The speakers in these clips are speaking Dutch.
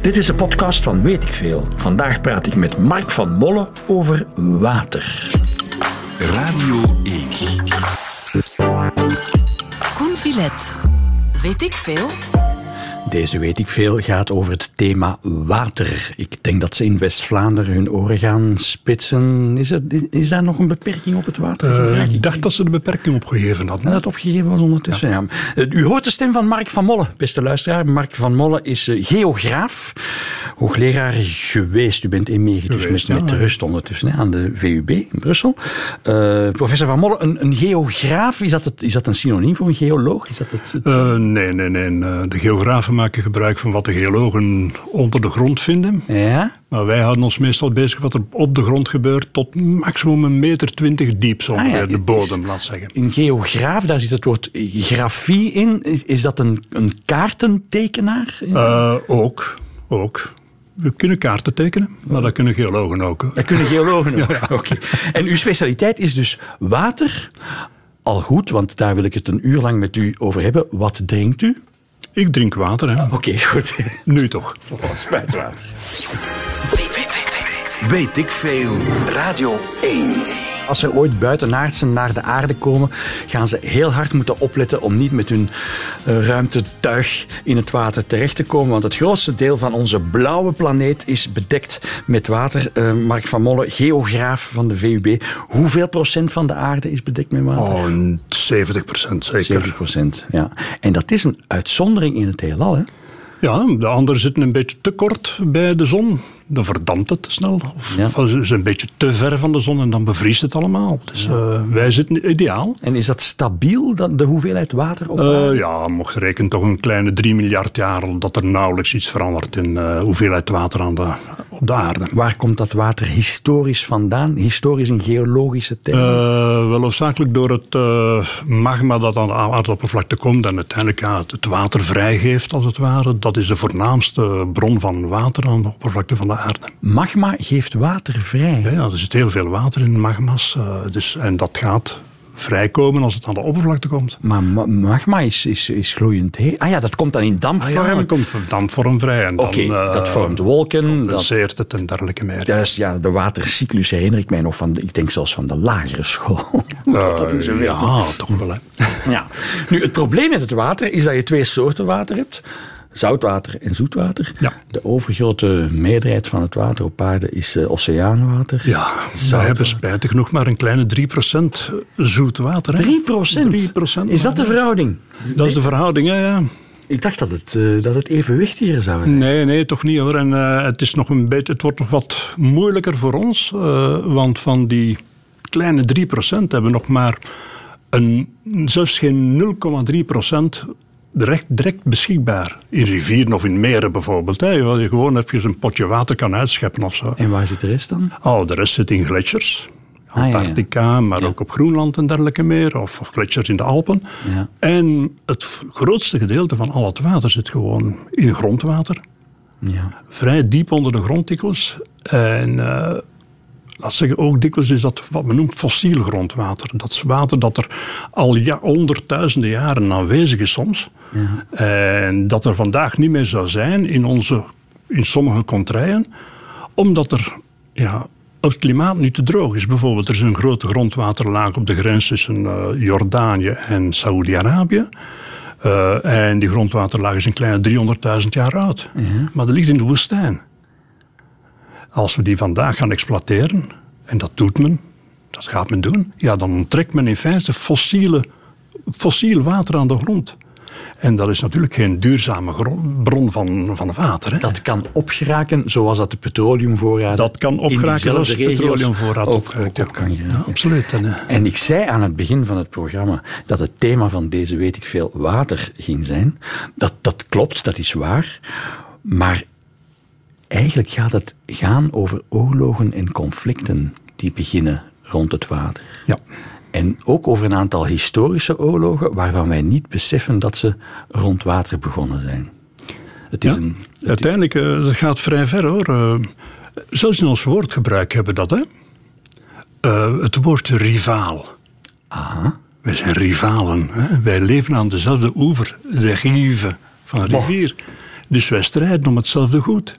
Dit is een podcast van Weet ik Veel. Vandaag praat ik met Mark van Molle over water. Radio 1. Koen Villet. Weet ik veel? Deze weet ik veel gaat over het thema water. Ik denk dat ze in West-Vlaanderen hun oren gaan spitsen. Is, er, is daar nog een beperking op het water? Uh, ik dacht dat ze de beperking opgegeven hadden. Dat het opgegeven was ondertussen, ja. ja. U hoort de stem van Mark van Molle, beste luisteraar. Mark van Molle is uh, geograaf, hoogleraar geweest. U bent emeritus geweest, met, ja, met rust ondertussen aan de VUB in Brussel. Uh, professor van Molle, een, een, geograaf, is dat, het, is dat een synoniem voor een geoloog? Is dat het, het... nee, nee, nee. De geografen maken gebruik van wat de geologen onder de grond vinden. Ja? Maar wij houden ons meestal bezig wat er op de grond gebeurt tot maximum een meter twintig diep, zo ah, ja, de bodem, laat zeggen. Een geograaf, daar zit het woord grafie in. Is, is dat een, een kaartentekenaar? Uh, ook, ook. We kunnen kaarten tekenen, maar dat kunnen geologen ook. Dat kunnen geologen ook, ja. oké. En uw specialiteit is dus water. Al goed, want daar wil ik het een uur lang met u over hebben. Wat drinkt u? Ik drink water, hè. Oké, okay, goed. Nu toch. Oh, spuitwater. Weet ik veel. Radio 1. Als er ooit buitenaardsen naar de aarde komen, gaan ze heel hard moeten opletten om niet met hun uh, ruimtetuig in het water terecht te komen. Want het grootste deel van onze blauwe planeet is bedekt met water. Uh, Mark van Molle, geograaf van de VUB. Hoeveel procent van de aarde is bedekt met water? Oh, 70 procent zeker. 70 procent, ja. En dat is een uitzondering in het heelal, hè? Ja, de anderen zitten een beetje te kort bij de zon. Dan verdampt het te snel. Of, ja. zijn een beetje te ver van de zon en dan bevriest het allemaal. Dus ja. uh, wij zitten ideaal. En is dat stabiel, dat, de hoeveelheid water op uh, Ja, mocht rekenen toch een kleine 3 miljard jaar dat er nauwelijks iets verandert in uh, hoeveelheid water aan de, op de aarde. Waar komt dat water historisch vandaan? Historisch in geologische termen? wel hoofdzakelijk door het magma dat aan de aardoppervlakte komt en uiteindelijk ja, het water vrijgeeft als het ware. Dat is de voornaamste bron van water aan de oppervlakte van de aarde. Magma geeft water vrij? Ja, ja er zit heel veel water in magma's. Uh, dus, en dat gaat vrijkomen als het aan de oppervlakte komt. Maar ma magma is, is, is gloeiend heet. Ah ja, dat komt dan in dampvorm? Ah, ja, dat komt in dampvorm vrij. Oké, okay, uh, dat vormt wolken. Dat het en dergelijke meer. Dus ja, de watercyclus herinner ik mij nog van, ik denk zelfs van de lagere school. Uh, dat is ja, toch wel. Hè. ja. Nu, het probleem met het water is dat je twee soorten water hebt zoutwater en zoetwater. Ja. De overgrote meerderheid van het water op aarde is uh, oceaanwater. Ja, we hebben spijtig genoeg maar een kleine 3% zoetwater. 3%? 3%? Is dat de verhouding? Dat is de verhouding, ja. ja. Ik dacht dat het, uh, dat het evenwichtiger zou zijn. Nee, nee, toch niet hoor. En uh, het, is nog een beetje, het wordt nog wat moeilijker voor ons. want van die kleine 3% hebben we nog maar een, zelfs geen 0,3% direct, direct beschikbaar. In rivieren of in meren bijvoorbeeld. Hè, waar je gewoon even een potje water kan uitscheppen of zo. En waar zit de rest dan? Oh, de rest zit in gletsjers. Antarctica, ah, ja, ja. maar ja. ook op Groenland en dergelijke meer. Of, of gletsjers in de Alpen. En het grootste gedeelte van al het water zit gewoon in grondwater. Vrij diep onder de grond dikwijls. En uh, laat zeggen, ook dikwijls is dat wat men noemt fossiel grondwater. Dat is water dat er al ja, honderdduizenden jaren aanwezig is soms. Ja. En dat er vandaag niet meer zou zijn in, onze, in sommige contraien, omdat er ja, het klimaat nu te droog is. Bijvoorbeeld, er is een grote grondwaterlaag op de grens tussen uh, Jordanië en Saoedi-Arabië. Uh, en die grondwaterlaag is een kleine 300.000 jaar oud. Maar dat ligt in de woestijn. Als we die vandaag gaan exploiteren, en dat doet men, dat gaat men doen, ja, dan onttrekt men in feite fossiele, fossiel water aan de grond. En dat is natuurlijk geen duurzame bron van, van water. Hè. Dat kan opgeraken zoals dat de petroleumvoorraad. Dat kan opgeraken zoals de petroleumvoorraad ook kan ja, absoluut. En, uh, en ik zei aan het begin van het programma dat het thema van deze weet ik veel water ging zijn. Dat, dat klopt, dat is waar. Maar eigenlijk gaat het gaan over oorlogen en conflicten die beginnen rond het water. Ja. En ook over een aantal historische oorlogen waarvan wij niet beseffen dat ze rond water begonnen zijn. Het is ja, een, het uiteindelijk uh, dat gaat vrij ver hoor. Uh, zelfs in ons woordgebruik hebben we dat. Hè? Uh, het woord rivaal. Aha. Wij zijn rivalen. Hè? Wij leven aan dezelfde oever, de rive van een rivier. Dus wij strijden om hetzelfde goed.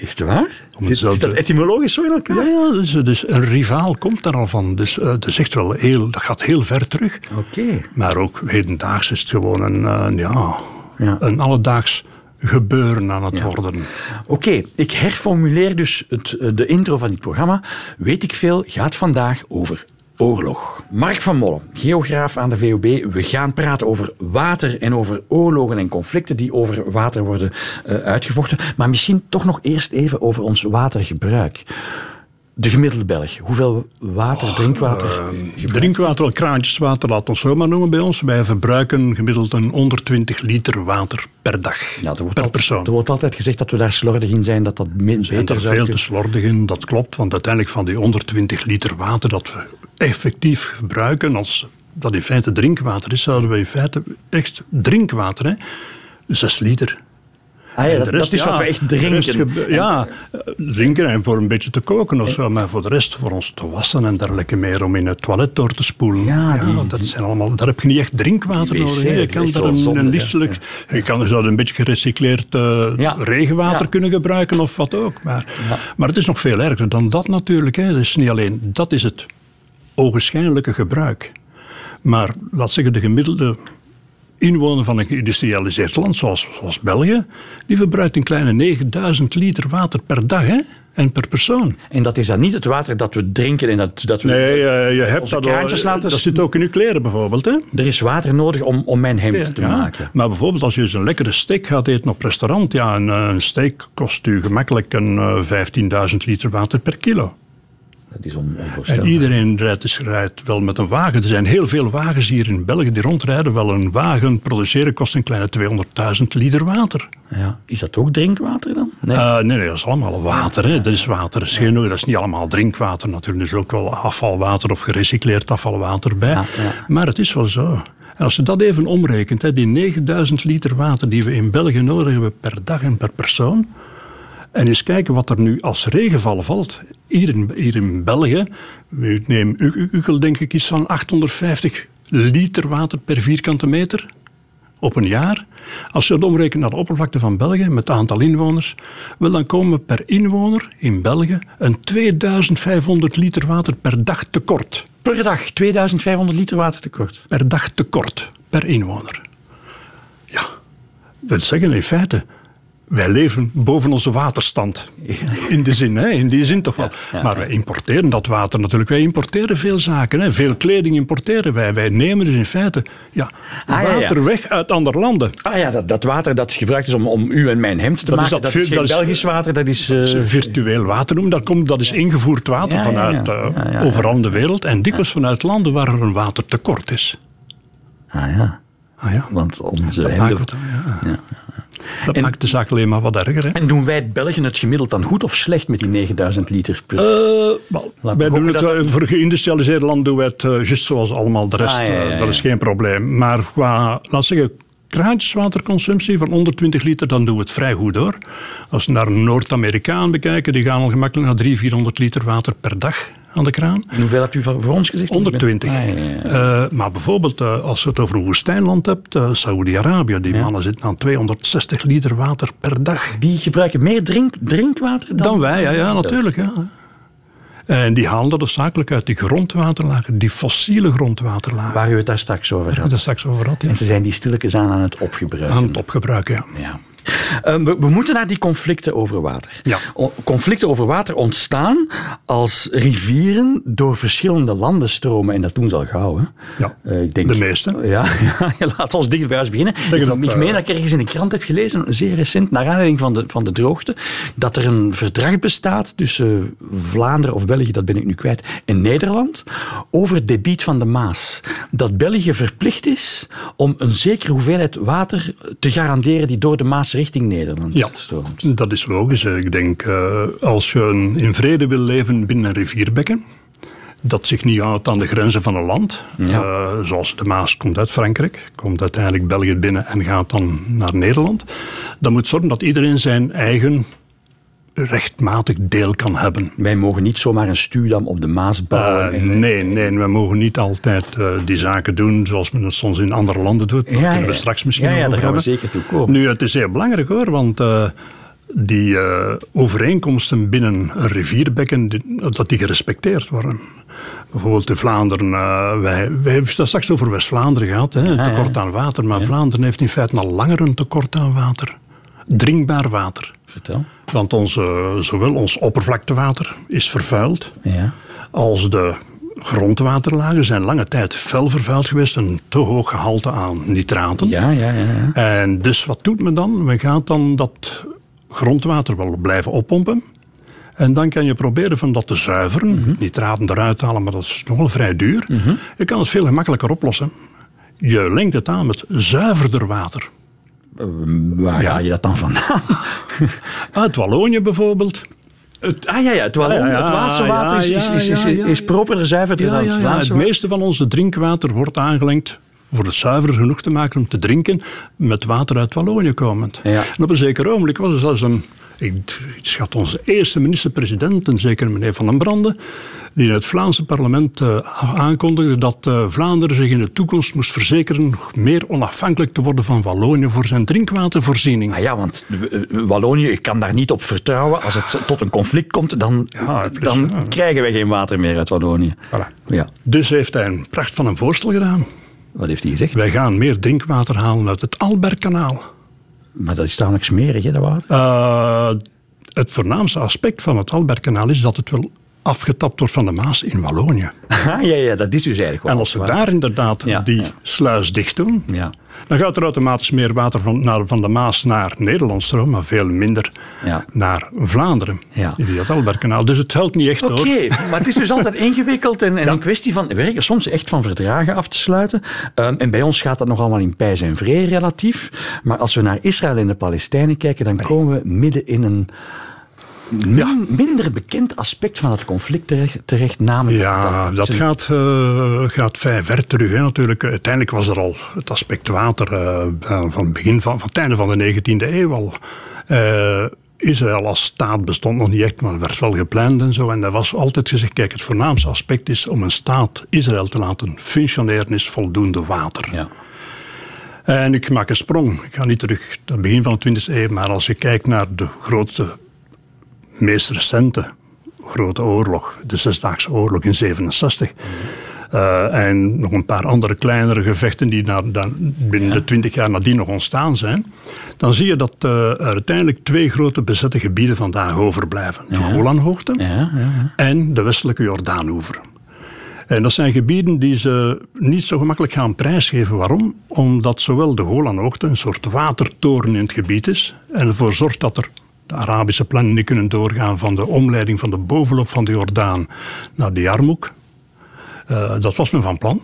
Is het waar? Zit, zit dat etymologisch zo in elkaar? Ja, ja dus, dus een rivaal komt daar al van. Dus eh, dat is echt wel heel, dat gaat heel ver terug. Oké. Maar ook hedendaags is het gewoon een, eh, ja, Ja. een alledaags gebeuren aan het Ja. worden. Oké, ik herformuleer dus het, eh, de intro van dit programma. Weet ik veel gaat vandaag over oorlog. Mark van Molle, geograaf aan de VOB. We gaan praten over water en over oorlogen en conflicten die over water worden eh, uitgevochten. Maar misschien toch nog eerst even over ons watergebruik. De gemiddelde Belg, hoeveel water, drinkwater? gebruikt? Drinkwater, wel kraantjeswater, laat ons zo maar noemen bij ons. Wij verbruiken gemiddeld een 120 liter water per dag. Ja, er wordt, per altijd, persoon. er wordt altijd gezegd dat we daar slordig in zijn, dat dat min, zijn er veel te slordig in, dat klopt. Want uiteindelijk van die 120 liter water dat we effectief gebruiken, als dat in feite drinkwater is, zouden we in feite echt drinkwater, hè, 6 liter. Ah ja, dat, rest, dat is wat we echt drinken. ja, drinken en voor een beetje te koken of zo. Maar voor de rest, voor ons te wassen en dergelijke meer, om in het toilet door te spoelen. Ja, die- dat zijn allemaal, daar heb je niet echt drinkwater nodig. dat Je is kan daar een, zonde, een ja. liefstelijk... Je kan dus een beetje gerecycleerd eh, regenwater kunnen gebruiken of wat ook. Maar, maar het is nog veel erger dan dat natuurlijk. Hè. Dus niet alleen, dat is het ogenschijnlijke gebruik. Maar laat zeggen, de gemiddelde inwoner van een geïndustrialiseerd land zoals, zoals België, die verbruikt een kleine 9000 liter water per dag hè? en per persoon. En dat is dan niet het water dat we drinken en dat, dat we... Nee, eh, je hebt dat kraantjes al, laten Dat zit ook in uw kleren bijvoorbeeld. Hè? Er is water nodig om, om mijn hemd te Ja, maken. Maar bijvoorbeeld als je eens een lekkere steak gaat eten op restaurant, ja, een, eh, een steak kost u gemakkelijk een eh, 15.000 liter water per kilo. Dat is on, En onvoorstelbaar. iedereen rijdt, dus rijdt wel met een wagen. Er zijn heel veel wagens hier in België die rondrijden. Wel een wagen produceren kost een kleine 200.000 liter water. Ja. Is dat ook drinkwater dan? Nee. Eh, nee, nee, dat is allemaal water. Hè. Dat is water. Dat is, geen, dat is niet allemaal drinkwater natuurlijk. Er is ook wel afvalwater of gerecycleerd afvalwater bij. Ja, ja. Maar het is wel zo. En als je dat even omrekent, hè, die 9000 liter water die we in België nodig hebben per dag en per persoon. En eens kijken wat er nu als regenval valt. Hier in, hier in België, ik neem Ukkel denk ik iets van 850 liter water per vierkante meter op een jaar. Als je dat omrekent naar de oppervlakte van België met het aantal inwoners, wel dan komen we per inwoner in België een 2500 liter water per dag tekort. Per dag 2500 liter water tekort. Per dag tekort, per inwoner. Ja, dat wil zeggen in feite, wij leven boven onze waterstand. In de zin, hè? in die zin toch wel. ja, maar wij importeren dat water natuurlijk. Wij importeren veel zaken. Hè? Veel kleding importeren wij. Wij nemen dus in feite ja, Ah, ja. water weg uit andere landen. Ah ja, dat, dat water dat gebruikt is om, om u en mijn hemd te Dat is maken, dat dat, vuur- is dat is- Belgisch water, dat is... eh, virtueel water noemen. Dat, komt, dat is ingevoerd water vanuit eh, overal in de wereld. En dikwijls vanuit landen waar er een watertekort is. ah ja, Ah ja, want onze hemden... ja. Dat En- maakt de zaak alleen maar wat erger. Hè? En doen wij Belgen het gemiddeld dan goed of slecht met die 9000 liter per... Eh, wel, Laat wij doen het, wel- voor geïndustrialiseerde landen doen wij het eh, juist zoals allemaal de rest. Ah, ja, ja, eh, ja. dat is geen probleem. Maar qua, laat zeggen, kraantjeswaterconsumptie van 120 liter, dan doen we het vrij goed hoor. Als we naar een Noord-Amerikaan bekijken, die gaan al gemakkelijk naar 300, 400 liter water per dag aan de kraan. En hoeveel had u voor, ons gezegd? 120. Ah, ja, ja, ja. Eh, maar bijvoorbeeld eh, als je het over een woestijnland hebt, eh Saoedi-Arabië, die mannen zitten aan 260 liter water per dag. Die gebruiken meer drink, drinkwater dan... Dan wij, ja, ja natuurlijk. Ja. En die halen dat zakelijk uit die grondwaterlagen, die fossiele grondwaterlagen. Waar u het daar straks over Waar had. het straks over had, ja. En ze zijn die stilletjes aan aan het opgebruiken. Aan het opgebruiken, ja. Ja. Ehm, we, we moeten naar die conflicten over water. Ja. O- conflicten over water ontstaan als rivieren door verschillende landen stromen. En dat doen ze al gauw. Hè? Ja, Eh, ik denk, de meeste. Ja, ja, laat ons dicht bij huis beginnen. ik dat, ik eh, meen dat ik ergens in de krant heb gelezen, zeer recent, naar aanleiding van de, van de droogte, dat er een verdrag bestaat tussen Vlaanderen of België, dat ben ik nu kwijt, en Nederland, over het debiet van de Maas. Dat België verplicht is om een zekere hoeveelheid water te garanderen die door de Maas richting Nederland Ja, stroomt. dat is logisch. Ik denk, eh, als je in vrede wil leven binnen een rivierbekken, dat zich niet houdt aan de grenzen van een land, Ja. eh, zoals de Maas komt uit Frankrijk, komt uiteindelijk België binnen en gaat dan naar Nederland, dan moet zorgen dat iedereen zijn eigen rechtmatig deel kan hebben. Wij mogen niet zomaar een stuwdam op de Maas bouwen. Uh, nee, nee, we mogen niet altijd uh, die zaken doen zoals men het soms in andere landen doet. Daar ja, kunnen we straks misschien ja, ja, over daar gaan we zeker toe komen. Nu, het is heel belangrijk hoor, want uh, die overeenkomsten binnen een rivierbekken, dat die gerespecteerd worden. Bijvoorbeeld in Vlaanderen, uh, wij, wij hebben het straks over West-Vlaanderen gehad, hè, tekort aan water. Maar Vlaanderen heeft in feite al langer een tekort aan water. Drinkbaar water. Vertel. Want onze, zowel ons oppervlaktewater is vervuild, ja. als de grondwaterlagen zijn lange tijd fel vervuild geweest. Een te hoog gehalte aan nitraten. Ja, ja, ja, ja. En dus wat doet men dan? Men gaat dan dat grondwater wel blijven oppompen. En dan kan je proberen van dat te zuiveren, mm -hmm. nitraten eruit halen, maar dat is nogal vrij duur. Mm -hmm. Je kan het veel gemakkelijker oplossen. Je lengt het aan met zuiverder water. Uh, waar ja. ga je dat dan vandaan? Uit Wallonië bijvoorbeeld. Het, ah ja, ja, het, Wallon, ja, ja, het Waalse water is, is, is, is, is properder, zuiverder dan het Vlaamse Het meeste van onze drinkwater wordt aangelengd voor het zuiver genoeg te maken om te drinken met water uit Wallonië komend. En op een zeker ogenblik was er zelfs een ik schat onze eerste minister-president, en zeker meneer Van den Brande, die in het Vlaamse parlement uh, aankondigde dat uh, Vlaanderen zich in de toekomst moest verzekeren meer onafhankelijk te worden van Wallonië voor zijn drinkwatervoorziening. Ah ja, want Wallonië kan daar niet op vertrouwen. Als het tot een conflict komt, dan, ja, plus, dan ja. krijgen wij geen water meer uit Wallonië. Voilà. Ja. Dus heeft hij een pracht van een voorstel gedaan. Wat heeft hij gezegd? Wij gaan meer drinkwater halen uit het Albertkanaal. Maar dat is tamelijk smerig, hè, dat water? Uh, het voornaamste aspect van het Albertkanaal is dat het wel afgetapt wordt van de Maas in Wallonië. ja, ja, dat is dus eigenlijk wel En als waar. daar inderdaad Ja, die ja. sluis dicht doen, Ja. dan gaat er automatisch meer water van, naar, van de Maas naar Nederland stromen, maar veel minder naar Vlaanderen. Ja. Via het Albertkanaal. Dus het helpt niet echt Oké, maar het is dus altijd ingewikkeld en, en een kwestie van werken soms echt van verdragen af te sluiten. Um, en bij ons gaat dat nog allemaal in pijs en vree relatief. Maar als we naar Israël en de Palestijnen kijken, dan komen we midden in een min, Ja. minder bekend aspect van het conflict terecht, terecht namelijk Ja, dat gaat, eh, gaat vrij ver terug. Hè, natuurlijk. Uiteindelijk was er al het aspect water eh, van, het begin van, van het einde van de 19e eeuw al. Eh, Israël als staat bestond nog niet echt, maar werd wel gepland en zo. En er was altijd gezegd, kijk, het voornaamste aspect is om een staat Israël te laten functioneren, is voldoende water. Ja. En ik maak een sprong. Ik ga niet terug naar het begin van de 20e eeuw, maar als je kijkt naar de grootste, meest recente grote oorlog, de Zesdaagse Oorlog in 67. eh, en nog een paar andere kleinere gevechten die na, dan binnen de twintig jaar nadien nog ontstaan zijn. Dan zie je dat eh, er uiteindelijk twee grote bezette gebieden vandaag overblijven. De Golanhoogte Ja, ja. en de westelijke Jordaanoever. En dat zijn gebieden die ze niet zo gemakkelijk gaan prijsgeven. Waarom? Omdat zowel de Golanhoogte een soort watertoren in het gebied is en ervoor zorgt dat er de Arabische plannen niet kunnen doorgaan van de omleiding van de bovenloop van de Jordaan naar de Jarmouk. Eh, dat was men van plan.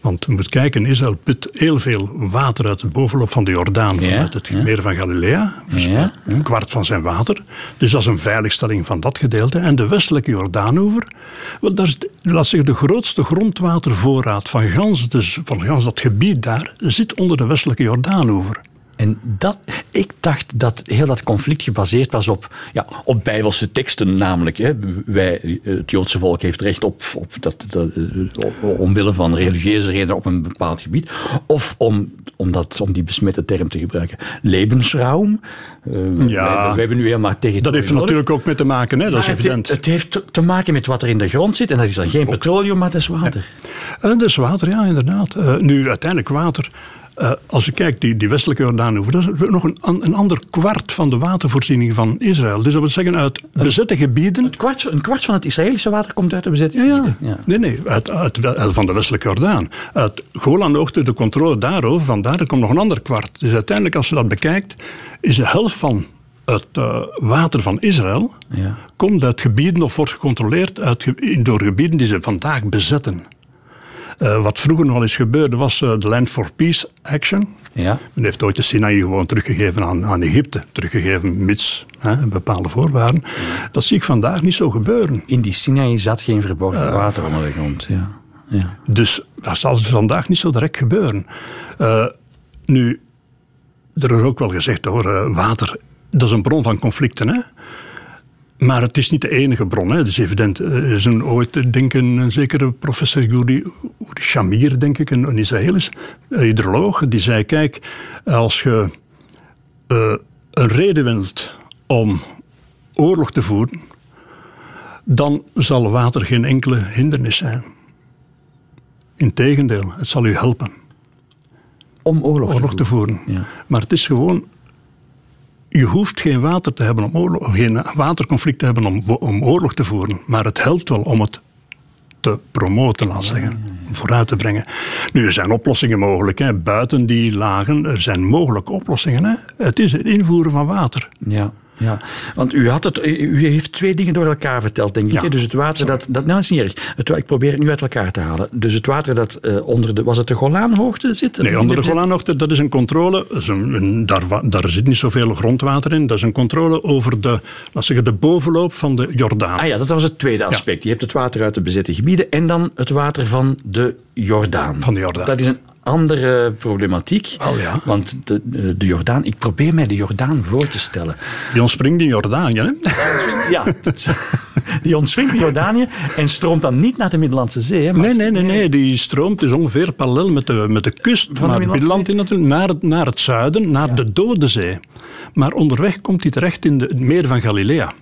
Want je moet kijken, Israël put heel veel water uit de bovenloop van de Jordaan Ja, vanuit het ja. meer van Galilea. Een kwart van zijn water. Dus dat is een veiligstelling van dat gedeelte. En de westelijke Jordaanoever, wel, daar is, de- laat zeggen, de grootste grondwatervoorraad van gans, dus van gans dat gebied daar, zit onder de westelijke Jordaanoever. En dat, ik dacht dat heel dat conflict gebaseerd was op, ja, op bijbelse teksten, namelijk. Hè. Wij, het Joodse volk heeft recht op, op dat, dat, eh, omwille van religieuze redenen op een bepaald gebied. Of om, om, dat, om die besmette term te gebruiken, levensruim. Eh, Ja. wij, wij hebben nu helemaal tegen. Dat heeft er natuurlijk ook mee te maken, hè? dat is Maar het, evident. het heeft te- maken met wat er in de grond zit. En dat is dan geen petroleum, maar dat is water. Eh, dat is water, ja, inderdaad. Eh, nu, uiteindelijk water. Eh, als je kijkt, die, die westelijke Jordaanoever, dat is nog een, een ander kwart van de watervoorziening van Israël. Dus dat wil zeggen, uit bezette gebieden. Een kwart, een kwart van het Israëlische water komt uit de bezette Ja, gebieden. Ja. Nee, nee, uit, uit, wel- van de westelijke Jordaan. Uit Golanhoogte, de controle daarover, vandaar, er komt nog een ander kwart. Dus uiteindelijk, als je dat bekijkt, is de helft van het eh, water van Israël, Ja. komt uit gebieden of wordt gecontroleerd uit, door gebieden die ze vandaag bezetten. Eh, wat vroeger nog eens gebeurde, was eh, de Land for Peace Action. Ja. Men heeft ooit de Sinaï gewoon teruggegeven aan, aan Egypte. Teruggegeven mits hè, bepaalde voorwaarden. Dat zie ik vandaag niet zo gebeuren. In die Sinaï zat geen verborgen water onder de grond. Ja. Ja. Dus dat zal vandaag niet zo direct gebeuren. Eh, nu, er is ook wel gezegd hoor, eh, water, dat is een bron van conflicten. Hè? Maar het is niet de enige bron, hè. dat is evident. Er is een, ooit, denk een, een zekere professor Uri, Shamir, denk ik, een, een Israëlisch hydroloog, die zei, kijk, als je uh, een reden wilt om oorlog te voeren, dan zal water geen enkele hindernis zijn. Integendeel, het zal u helpen. Om oorlog, oorlog te voeren. Ja. Maar het is gewoon je hoeft geen water te hebben om oorlog, geen waterconflict te hebben om, om oorlog te voeren. Maar het helpt wel om het te promoten, laat zeggen, vooruit te brengen. Nu, er zijn oplossingen mogelijk, hè. buiten die lagen, er zijn mogelijke oplossingen. Hè. Het is het invoeren van water. Ja. Ja, want u, had het, u heeft twee dingen door elkaar verteld, denk ik. Ja, dus het water dat, dat... Nou, is niet erg. Het, ik probeer het nu uit elkaar te halen. Dus het water dat uh, onder de... Was het de Golaanhoogte zit? Nee, onder de Golaanhoogte, dat is een controle. is een, daar, daar zit niet zoveel grondwater in. Dat is een controle over de, laat zeggen, de bovenloop van de Jordaan. Ah ja, dat was het tweede aspect. Ja. Je hebt het water uit de bezette gebieden en dan het water van de Jordaan. Van de Jordaan. Dat is een andere problematiek. Oh ja. Want de, de Jordaan, ik probeer mij de Jordaan voor te stellen. Die ontspringt in Jordanië, hè? Ja, die ontswingt in Jordanië en stroomt dan niet naar de Middellandse Zee. Hè, nee, nee, nee, nee, die stroomt dus ongeveer parallel met de, met de kust van het Middelland in natuurlijk, naar, het, naar het zuiden, naar de Dode Zee. Maar onderweg komt hij terecht in de, het meer van Galilea.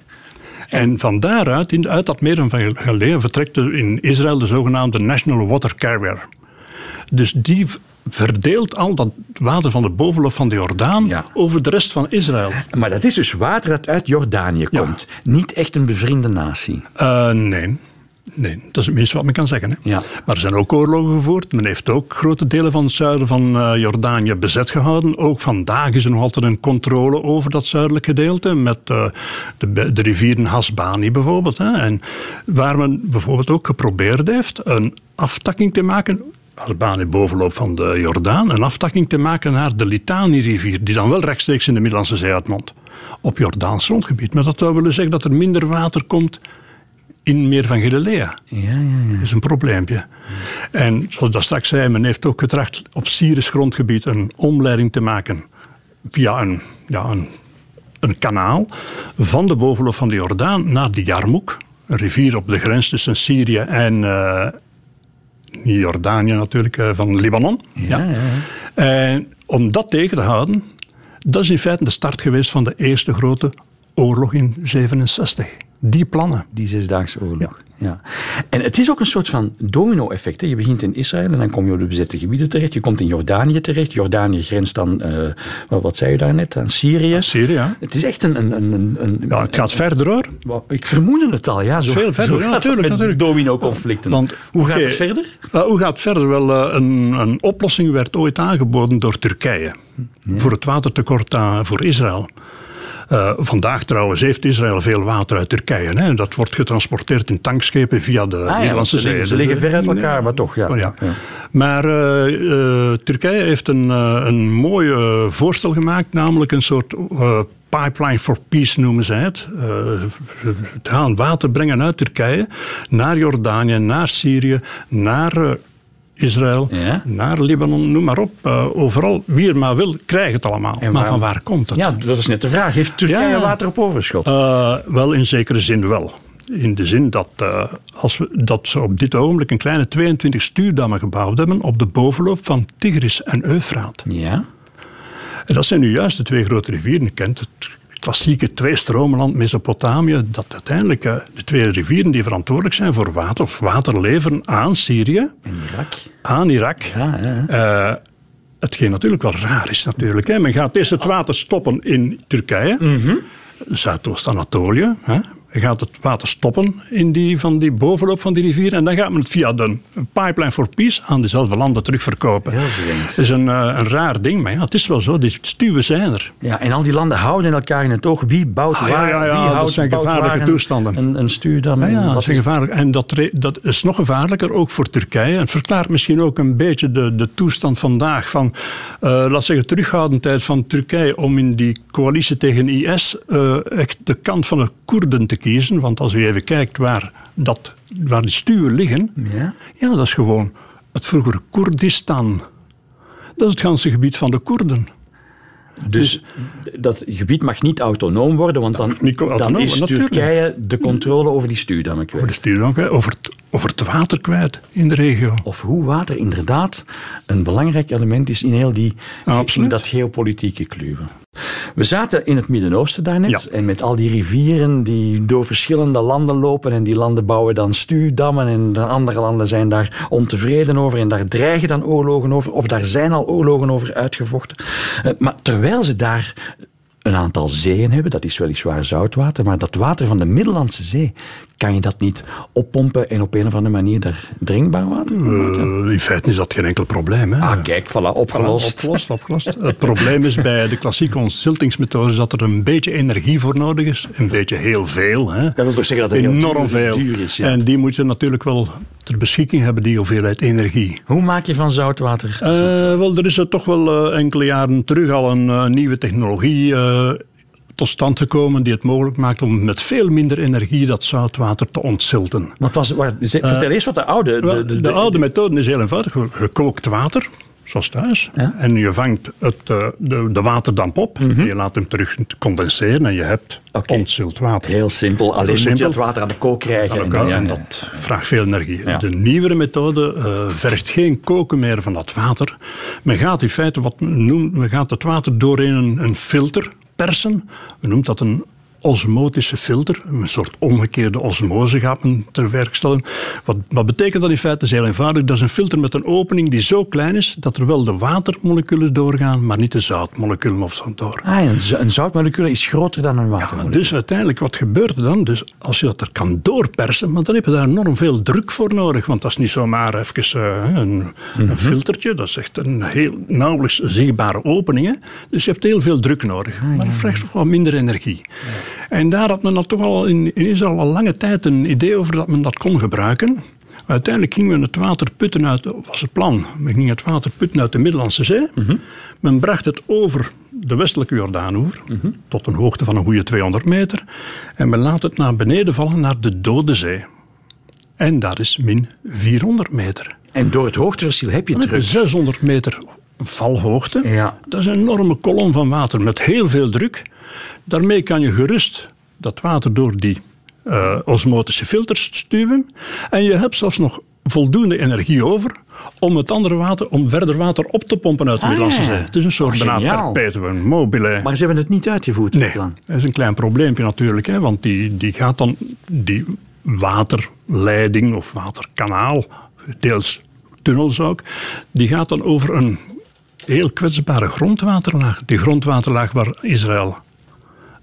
En van daaruit, in, uit dat meer van Galilea, vertrekt in Israël de zogenaamde National Water Carrier. Dus die verdeelt al dat water van de bovenloop van de Jordaan over de rest van Israël. Maar dat is dus water dat uit Jordanië komt. Niet echt een bevriende natie. Uh, nee. Nee, dat is het minste wat men kan zeggen. Hè. Ja. Maar er zijn ook oorlogen gevoerd. Men heeft ook grote delen van het zuiden van uh, Jordanië bezet gehouden. Ook vandaag is er nog altijd een controle over dat zuidelijke gedeelte. Met uh, de, de rivieren Hasbani bijvoorbeeld. Hè. En waar men bijvoorbeeld ook geprobeerd heeft een aftakking te maken Albanië bovenloop van de Jordaan, een aftakking te maken naar de Litani-rivier, die dan wel rechtstreeks in de Middellandse Zee uitmondt, op Jordaans grondgebied. Maar dat zou willen zeggen dat er minder water komt in meer van Galilea. Ja, ja, ja. Dat is een probleempje. En zoals dat straks zei, men heeft ook getracht op Syrisch grondgebied een omleiding te maken via een, ja, een, een kanaal van de bovenloop van de Jordaan naar de Jarmouk, een rivier op de grens tussen Syrië en, uh, Jordanië natuurlijk, eh, van Libanon. Ja, ja. En om dat tegen te houden, dat is in feite de start geweest van de eerste grote oorlog in 67. Die plannen. Die Zesdaagse Oorlog. Ja. En het is ook een soort van domino-effect. Je begint in Israël en dan kom je op de bezette gebieden terecht. Je komt in Jordanië terecht. Jordanië grenst dan, uh, wat zei je daar net, aan Syrië. Syrië, Het is echt een... een, een, een ja, het gaat verder hoor. Ik vermoedde het al, ja. Zo, Veel verder, ja, natuurlijk. natuurlijk. domino-conflicten. Want, hoe gaat het verder? Uh, hoe gaat het verder? Wel, uh, een, een oplossing werd ooit aangeboden door Turkije. Voor het watertekort voor Israël. Uh, vandaag trouwens heeft Israël veel water uit Turkije. Hè? Dat wordt getransporteerd in tankschepen via de ah, Nederlandse ja, Zee. Ze, liggen ver uit elkaar, maar toch. Ja. Oh, ja. Maar uh, uh, Turkije heeft een, een mooi voorstel gemaakt, namelijk een soort pipeline for peace noemen ze het. het gaan water brengen uit Turkije naar Jordanië, naar Syrië, naar Israël, naar Libanon, noem maar op. Uh, overal, wie er maar wil, krijgt het allemaal. maar van waar komt het? Ja, dat is net de vraag. Heeft Turkije water op overschot? Uh, wel, in zekere zin wel. In de zin dat, uh, als we, dat ze op dit ogenblik een kleine 22 stuurdammen gebouwd hebben op de bovenloop van Tigris en Eufraat. Ja. En dat zijn nu juist de twee grote rivieren. Je kent het klassieke twee-stromenland Mesopotamië, dat uiteindelijk uh, de twee rivieren die verantwoordelijk zijn voor water of water leveren aan Syrië. En Irak. Aan Irak. Ja, ja. Uh, hetgeen natuurlijk wel raar is natuurlijk. Hè. Men gaat eerst het water stoppen in Turkije, mm -hmm. Zuidoost-Anatolië, gaat het water stoppen in die, van die bovenloop van die rivier. En dan gaat men het via de pipeline for peace aan dezelfde landen terugverkopen. Het is een, eh, een raar ding, maar ja, het is wel zo. Die stuwen zijn er. Ja, en al die landen houden elkaar in het oog. Wie bouwt ah, waar? Ja, ja, ja wie dat zijn gevaarlijke toestanden. Een, een stuur dan. Ja, ja dat is gevaarlijk. En dat, dat is nog gevaarlijker, ook voor Turkije. Het verklaart misschien ook een beetje de, de toestand vandaag van, uh, laat zeggen, terughoudendheid van Turkije om in die coalitie tegen IS uh, echt de kant van de Koerden te kiezen. Want als u even kijkt waar, dat, waar die stuwen liggen, ja. ja, dat is gewoon het vroegere Koerdistan. Dat is het ganse gebied van de Koerden. Dus, dat gebied mag niet autonoom worden, want dan, autonoom, dan is natuurlijk. Turkije de controle over die stuwdammen kwijt. Over de stuurdam kwijt, over het, over het water kwijt in de regio. Of hoe water inderdaad een belangrijk element is in heel die, in dat geopolitieke kluwen. We zaten in het Midden-Oosten daarnet Ja. en met al die rivieren die door verschillende landen lopen en die landen bouwen dan stuwdammen en de andere landen zijn daar ontevreden over en daar dreigen dan oorlogen over of daar zijn al oorlogen over uitgevochten. Eh, Maar terwijl ze daar een aantal zeeën hebben, dat is weliswaar zoutwater, maar dat water van de Middellandse Zee, kan je dat niet oppompen en op een of andere manier daar drinkbaar water van maken? Eh, in feite is dat geen enkel probleem. Hè. Ah, kijk, voilà, opgelost. Opgelost, opgelost. Het probleem is bij de klassieke ontziltingsmethode dat er een beetje energie voor nodig is. Een beetje heel veel. Hè. Dat wil toch zeggen dat het Enorm duur- veel. duur is, ja. En die moet je natuurlijk wel ter beschikking hebben, die hoeveelheid energie. Hoe maak je van zoutwater? Eh, wel, er is er toch wel eh, enkele jaren terug al een eh, nieuwe technologie eh, tot stand gekomen die het mogelijk maakt om met veel minder energie dat zoutwater te ontzilten. Wat was, waar, ze- vertel eens wat de oude... Eh, Wel, de, oude methode is heel eenvoudig. Gekookt water, zoals thuis. Ja. En je vangt het, eh, de, de waterdamp op. Je laat hem terug condenseren en je hebt Mhm. Ontzild water. Heel simpel, alleen moet je simpel. het water aan de kook krijgen. En, elkaar, ja, en ja. dat vraagt veel energie. De nieuwere methode eh, vergt geen koken meer van dat water. Men gaat in feite wat men noemt, men gaat het water doorheen een, een filter persen. Men noemt dat een osmotische filter, een soort omgekeerde osmose gaat men ter werk stellen. Wat, wat betekent dat in feite? Dat is heel eenvoudig. Dat is een filter met een opening die zo klein is dat er wel de watermoleculen doorgaan, maar niet de zoutmoleculen of zo door. Ah, een, een zoutmolecuul is groter dan een Ja, watermolecuul. dus uiteindelijk, wat gebeurt er dan? Dus als je dat er kan doorpersen, want dan heb je daar enorm veel druk voor nodig. Want dat is niet zomaar even eh, een, een filtertje. Dat is echt een heel nauwelijks zichtbare opening. hè. Dus je hebt heel veel druk nodig. maar dat vraagt toch wat minder energie. En daar had men dan toch al in, in Israël al lange tijd een idee over dat men dat kon gebruiken. Uiteindelijk gingen we het water putten uit, was het plan. Men ging het water putten uit de Middellandse Zee. Men bracht het over de westelijke Jordaanoever, tot een hoogte van een goede 200 meter. En men laat het naar beneden vallen naar de Dode Zee. En dat is min 400 meter. En door het hoogteverschil heb je Dan heb je terug. 600 meter valhoogte. Ja. Dat is een enorme kolom van water met heel veel druk. Daarmee kan je gerust dat water door die eh, osmotische filters stuwen. En je hebt zelfs nog voldoende energie over om het andere water, om verder water op te pompen uit de Ah, Middellandse. Zee. Het is een soort Oh, bijna perpetuum mobile. Maar ze hebben het niet uitgevoerd, het Nee, plan. dat is een klein probleempje natuurlijk. Hè, want die, die gaat dan, die waterleiding of waterkanaal, deels tunnels ook, die gaat dan over een heel kwetsbare grondwaterlaag. Die grondwaterlaag waar Israël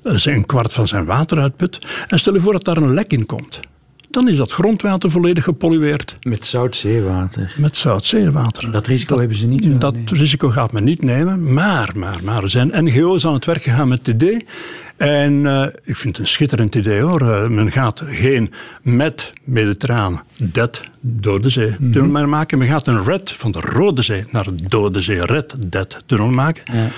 eh, zijn kwart van zijn water uitput. En stel je voor dat daar een lek in komt. Dan is dat grondwater volledig gepollueerd Met zoutzeewater. met zoutzeewater. Dat risico hebben ze niet. Dat nee. risico gaat men niet nemen, maar, maar, maar er zijn NGO's aan het werk gegaan met het idee. En eh, ik vind het een schitterend idee hoor. Eh, men gaat geen met Mediterraan, det, Dode Zee tunnel meer maken. Men gaat een red van de Rode Zee naar de Dode Zee, red, det tunnel maken.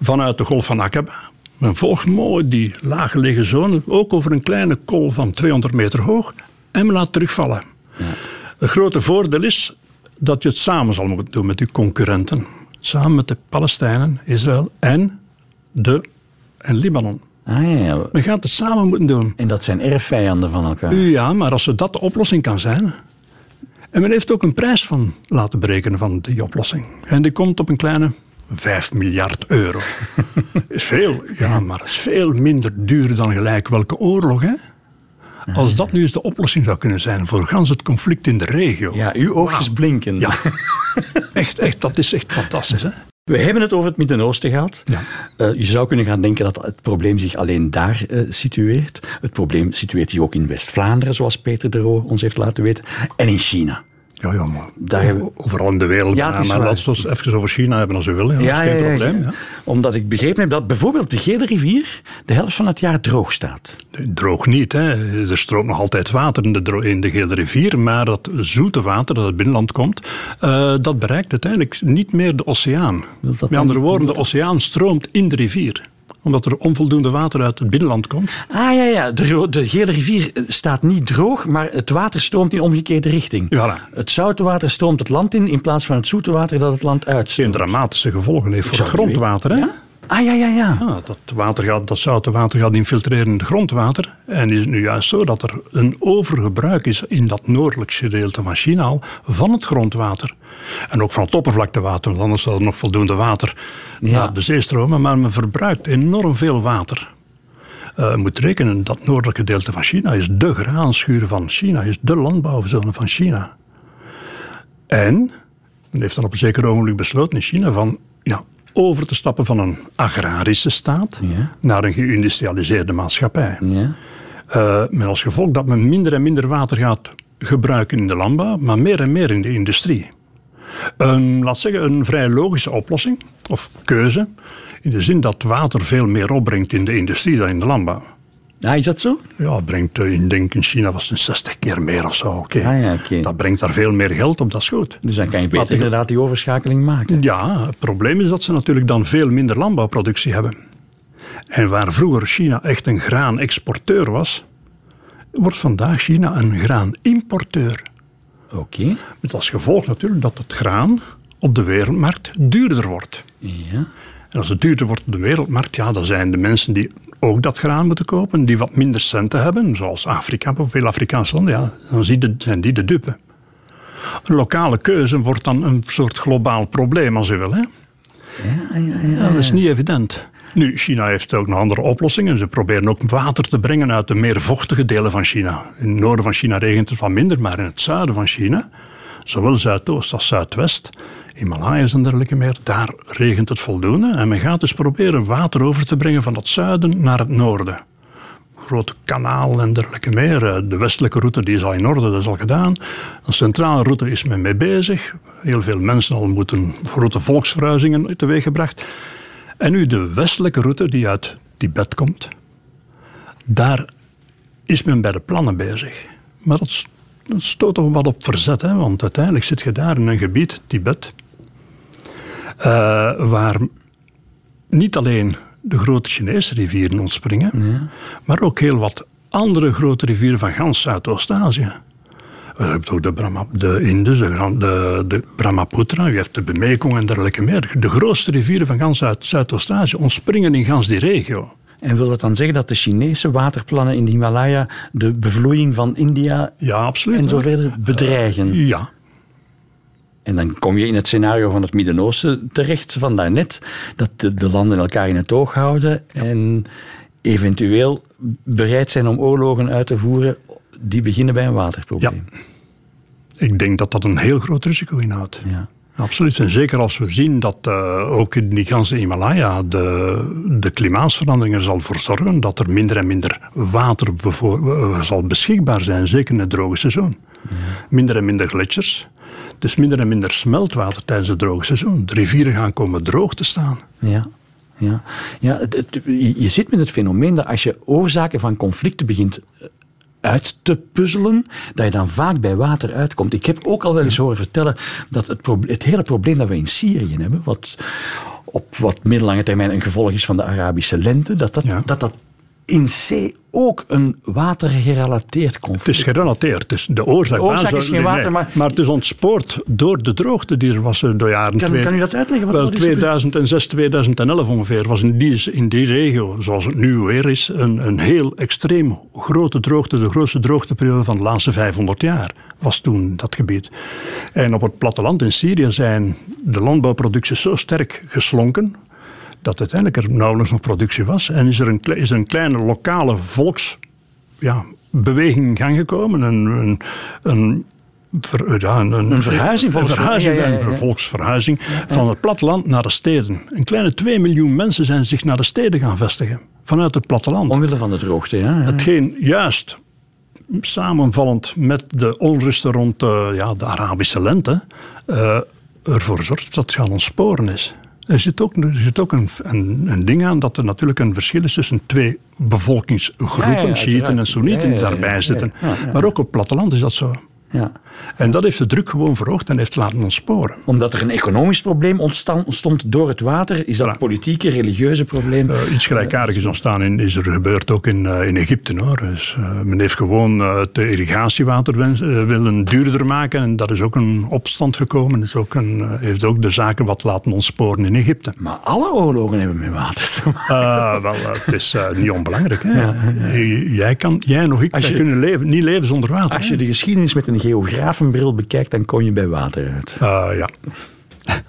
Vanuit de Golf van Aqaba. Men volgt mooi die laaggelegen zone, ook over een kleine kol van 200 meter hoog. En men laat terugvallen. Het grote voordeel is dat je het samen zal moeten doen met uw concurrenten. Samen met de Palestijnen, Israël en, de, en Libanon. Ah, ja, ja. Men gaat het samen moeten doen. En dat zijn erfvijanden van elkaar. Ja, maar als dat de oplossing kan zijn. En men heeft ook een prijs van laten berekenen van die oplossing. En die komt op een kleine 5 miljard euro. is veel, ja, maar is veel minder duur dan gelijk welke oorlog, hè? Als dat nu eens de oplossing zou kunnen zijn voor gans het conflict in de regio. Ja, uw oogjes blinken. Ja, echt, echt, dat is echt fantastisch. Hè? We hebben het over het Midden-Oosten gehad. Ja. Eh, je zou kunnen gaan denken dat het probleem zich alleen daar eh, situeert. Het probleem situeert zich ook in West-Vlaanderen, zoals Peter de Roo ons heeft laten weten. En in China. Ja, ja, maar Daar over- overal in de wereld. Ja, maar laten we het even over China hebben als u wil. Ja, dat is geen probleem. Ja. Omdat ik begrepen heb dat bijvoorbeeld de Gele rivier de helft van het jaar droog staat. Droog niet. Hè. Er stroomt nog altijd water in de, dro- in de Gele rivier. Maar dat zoete water dat uit het binnenland komt, eh, dat bereikt uiteindelijk niet meer de oceaan. Met andere woorden, de oceaan stroomt in de rivier omdat er onvoldoende water uit het binnenland komt. Ah ja, ja. De, de Gele rivier eh, staat niet droog, maar het water stroomt in omgekeerde richting. Voilà. Het zoute water stroomt het land in in plaats van het zoete water dat het land Geen uitstroomt. dramatische gevolgen heeft voor het grondwater. Hè? Ah, ja, ja, ja. ja dat, water gaat, dat zoute water gaat infiltreren in het grondwater. En is het nu juist zo dat er een overgebruik is in dat noordelijkste gedeelte van China al van het grondwater. En ook van het oppervlaktewater, want anders zou er nog voldoende water naar de zee stromen. Maar men verbruikt enorm veel water. Uh, je moet rekenen, dat noordelijke gedeelte van China is de graanschuur van China, is de landbouwzone van China. En men heeft dan op een zeker ogenblik besloten in China van ja, over te stappen van een agrarische staat naar een geïndustrialiseerde maatschappij. Ja. Uh, met als gevolg dat men minder en minder water gaat gebruiken in de landbouw, maar meer en meer in de industrie. Een, laat zeggen, een vrij logische oplossing, of keuze, in de zin dat water veel meer opbrengt in de industrie dan in de landbouw. Ja, is dat zo? Ja, brengt eh, in, denk in China was het 60 keer meer of zo. Oké. Ah, ja, Dat brengt daar veel meer geld op, dat is goed. Dus dan kan je beter inderdaad die overschakeling maken. Ja, het probleem is dat ze natuurlijk dan veel minder landbouwproductie hebben. En waar vroeger China echt een graanexporteur was, wordt vandaag China een graanimporteur. Oké. Met als gevolg natuurlijk dat het graan op de wereldmarkt duurder wordt. Ja. En als het duurder wordt op de wereldmarkt, ja, dan zijn de mensen die ook dat graan moeten kopen, die wat minder centen hebben, zoals Afrika, of veel Afrikaanse landen, ja, dan zijn die de dupe. Een lokale keuze wordt dan een soort globaal probleem, als u wil. Hè? Ja, ja, ja, dat is niet evident. Nu, China heeft ook nog andere oplossingen. Ze proberen ook water te brengen uit de meer vochtige delen van China. In het noorden van China regent het wat minder, maar in het zuiden van China, zowel Zuidoost als Zuidwest, Himalayas en dergelijke meer, daar regent het voldoende. En men gaat dus proberen water over te brengen van het zuiden naar het noorden. Grote kanaal en dergelijke meer. Eh, de westelijke route die is al in orde, dat is al gedaan. Een centrale route is men mee bezig. Heel veel mensen al moeten grote volksverhuizingen teweeggebracht. En nu de westelijke route die uit Tibet komt. Daar is men bij de plannen bezig. Maar dat stoot toch wat op verzet, hè? want uiteindelijk zit je daar in een gebied, Tibet, uh, waar niet alleen de grote Chinese rivieren ontspringen, maar ook heel wat andere grote rivieren van gans Zuidoost-Azië. We hebben ook de, Brahma, de Indus, de, de, de Brahmaputra, u heeft de Mekong en dergelijke meer. De grootste rivieren van gans Zuidoost-Azië ontspringen in gans die regio. En wil dat dan zeggen dat de Chinese waterplannen in de Himalaya de bevloeiing van India ja, absoluut, en zo verder bedreigen? Uh, ja, en dan kom je in het scenario van het Midden-Oosten terecht van daarnet, dat de, landen elkaar in het oog houden en eventueel bereid zijn om oorlogen uit te voeren die beginnen bij een waterprobleem. Ja. Ik denk dat dat een heel groot risico inhoudt. Ja. Absoluut. En zeker als we zien dat uh, ook in die ganse Himalaya de, de klimaatsverandering er zal voor zorgen dat er minder en minder water uh, zal beschikbaar zijn, zeker in het droge seizoen. Minder en minder gletsjers. Dus minder en minder smeltwater tijdens het droge seizoen. De rivieren gaan komen droog te staan. Ja. Ja, ja je zit met het fenomeen dat als je oorzaken van conflicten begint eh, uit te puzzelen, dat je dan vaak bij water uitkomt. Ik heb ook al wel eens horen vertellen dat het, het hele probleem dat we in Syrië hebben, wat op wat middellange termijn een gevolg is van de Arabische lente, dat dat, dat, dat in C ook een watergerelateerd conflict. Het is gerelateerd. Dus de oorzaak, de oorzaak is geen water, maar... Maar het is ontspoord door de droogte die er was eh, door jaren... Kan, twee, kan u dat uitleggen? Wat wel, 2006, 2011 ongeveer was in die, in die regio, zoals het nu weer is, een, een heel extreem grote droogte. De grootste droogteperiode van de laatste 500 jaar was toen dat gebied. En op het platteland in Syrië zijn de landbouwproducties zo sterk geslonken dat uiteindelijk er nauwelijks nog productie was. En is er een, is er een kleine lokale volksbeweging ja, in gang gekomen. Een, een, een ja, een, een, verhuizing, een, verhuizing, een volksverhuizing van het platteland naar de steden. Een kleine 2 miljoen mensen zijn zich naar de steden gaan vestigen. Vanuit het platteland. Omwille van de droogte, ja. Hetgeen juist samenvallend met de onrusten rond uh, ja, de Arabische lente uh, ervoor zorgt dat het gaan ontsporen is. Er zit ook, er zit ook een, een, een, ding aan dat er natuurlijk een verschil is tussen twee bevolkingsgroepen, ja, Shiiten en Soenieten, die daarbij zitten. Maar ook op het platteland is dat zo. Ja. En dat heeft de druk gewoon verhoogd en heeft laten ontsporen. Omdat er een economisch probleem ontstond door het water, is dat een politieke, religieuze probleem? Uh, iets gelijkaardigs ontstaan in, is er gebeurd ook in, uh, in Egypte. Hoor. Dus, uh, men heeft gewoon het irrigatiewater willen duurder maken en dat is ook een opstand gekomen. Is ook een, heeft ook de zaken wat laten ontsporen in Egypte. Maar alle oorlogen hebben met water te maken. wel, het is niet onbelangrijk. Hè? Ja, ja. Jij, kan, jij nog ik je, kunnen leven, niet leven zonder water. Als je de geschiedenis met een geografenbril bekijkt, dan kom je bij water uit. ja.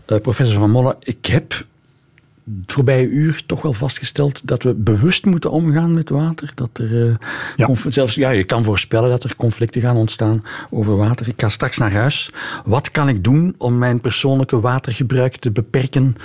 Uh, professor Van Molle, ik heb het voorbije uur toch wel vastgesteld dat we bewust moeten omgaan met water. Dat er uh, ja. zelfs, ja, je kan voorspellen dat er conflicten gaan ontstaan over water. Ik ga straks naar huis. Wat kan ik doen om mijn persoonlijke watergebruik te beperken?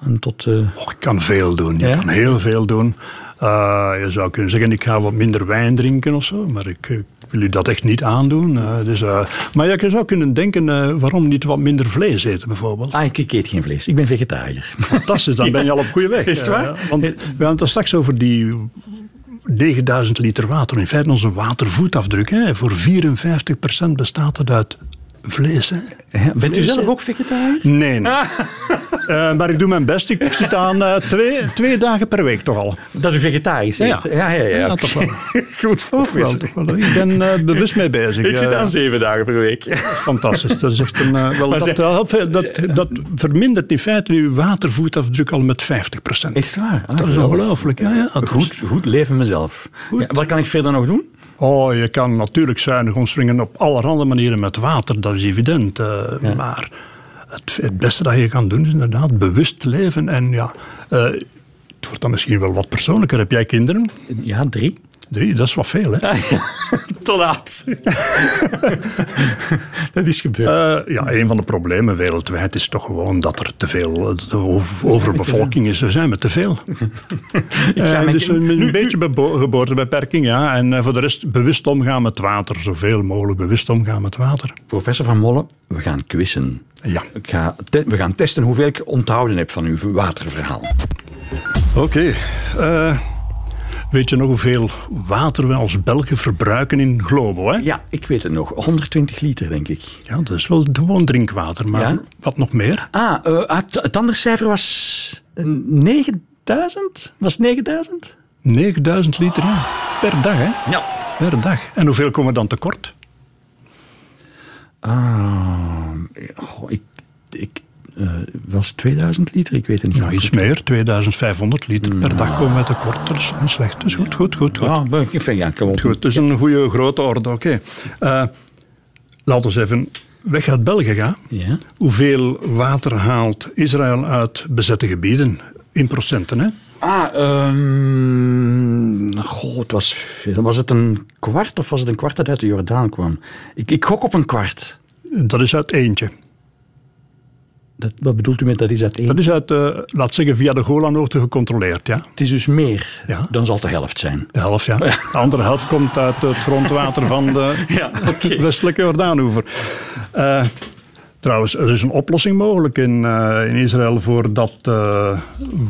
En tot, uh... oh, ik kan veel doen. Je ja? kan heel veel doen. Uh, je zou kunnen zeggen, ik ga wat minder wijn drinken of zo, maar ik, ik wil u dat echt niet aandoen. Uh, dus, uh, maar je zou kunnen denken, waarom niet wat minder vlees eten bijvoorbeeld? Ah, ik, ik eet geen vlees, ik ben vegetariër. Fantastisch, dan ben je al op goede weg. Is het waar? want we hadden het straks over die 9000 liter water. In feite onze watervoetafdruk. Hè. Voor 54% bestaat het uit vlees. Hè. Bent u zelf ook vegetariër? Nee. nee. Uh, maar ik doe mijn best. Ik zit aan uh, twee, twee dagen per week toch al. Dat u vegetarisch eet? Ja, ja, ja. ja, ja toch wel. Goed toch wel, toch wel. Ik ben uh, bewust mee bezig. Ik zit aan zeven dagen per week. Fantastisch. Dat, is echt een, wel, dat, dat, dat, dat, vermindert in feite uw watervoetafdruk al met 50%. Is het waar? Ah, dat is ongelooflijk. Ja, ja, goed, goed leven mezelf. Ja, wat kan ik verder nog doen? Oh, je kan natuurlijk zuinig omspringen op allerhande manieren met water, dat is evident. Ja. Maar het, het, beste dat je kan doen is inderdaad bewust leven. En ja, uh, het wordt dan misschien wel wat persoonlijker. Heb jij kinderen? Ja, drie. Drie, dat is wat veel, hè? Te laat. dat is gebeurd. Uh, ja, een van de problemen wereldwijd is toch gewoon dat er te veel overbevolking is. We zijn met te veel. uh, dus een, een beetje geboortebeperking, ja. En uh, voor de rest bewust omgaan met water. Zoveel mogelijk bewust omgaan met water. Professor Van Molle, we gaan quizzen. Ja. Ik ga we gaan testen hoeveel ik onthouden heb van uw waterverhaal. Oké. Okay. Weet je nog hoeveel water we als Belgen verbruiken in Globo? Hè? Ja, ik weet het nog. 10020 liter, denk ik. Ja, dat is wel gewoon drinkwater. Maar ja? wat nog meer? Ah, uh, het, het andere cijfer was 9000? Was 9000? 9000 liter, ja. Per dag, hè? Ja. Per dag. En hoeveel komen we dan tekort? Ah, oh, ik, ik uh, was 2000 liter, ik weet het niet. Nou, iets meer, 2500 liter per dag komen we tekort. Dat is niet slecht. Dus goed, goed, goed. goed. Ja, ik vind, ja. Goed, dus een goede grote orde, oké. Okay. Uh, laten we even weg uit België gaan. Ja. Hoeveel water haalt Israël uit bezette gebieden? In procenten, hè? Ah, um, goh, het was veel. Was het een kwart of was het een kwart dat uit de Jordaan kwam? Ik, ik gok op een kwart. Dat is uit eentje. Dat, wat bedoelt u met dat is uit één? Dat is uit, uh, laat zeggen, via de Golanhoogte gecontroleerd, ja. Het is dus meer, ja. dan zal de helft zijn. De helft, ja. De andere helft komt uit het grondwater van de ja, okay. westelijke Jordaanoever. Uh, trouwens, er is een oplossing mogelijk in, uh, in Israël voor, dat,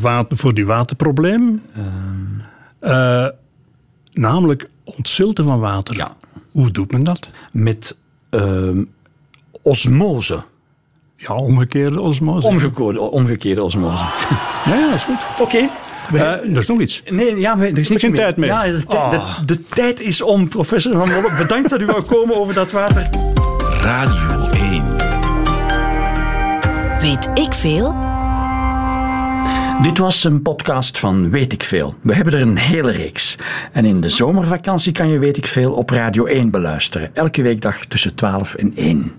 water, voor die waterprobleem. Um. namelijk ontzilten van water. Ja. Hoe doet men dat? Met ehm, osmose. Ja, omgekeerde osmose. Omgekeerde, omgekeerde osmose. Ja, ja, dat is goed. Oké. Okay. Uh, er is nog iets. Nee, ja, er is niks geen tijd meer. Ja, de, oh. de, de, tijd is om, professor Van Molle. Bedankt dat u wou komen over dat water. Radio 1. Weet ik veel? Dit was een podcast van Weet ik Veel. We hebben er een hele reeks. En in de zomervakantie kan je Weet ik Veel op Radio 1 beluisteren. Elke weekdag tussen 12 en 1.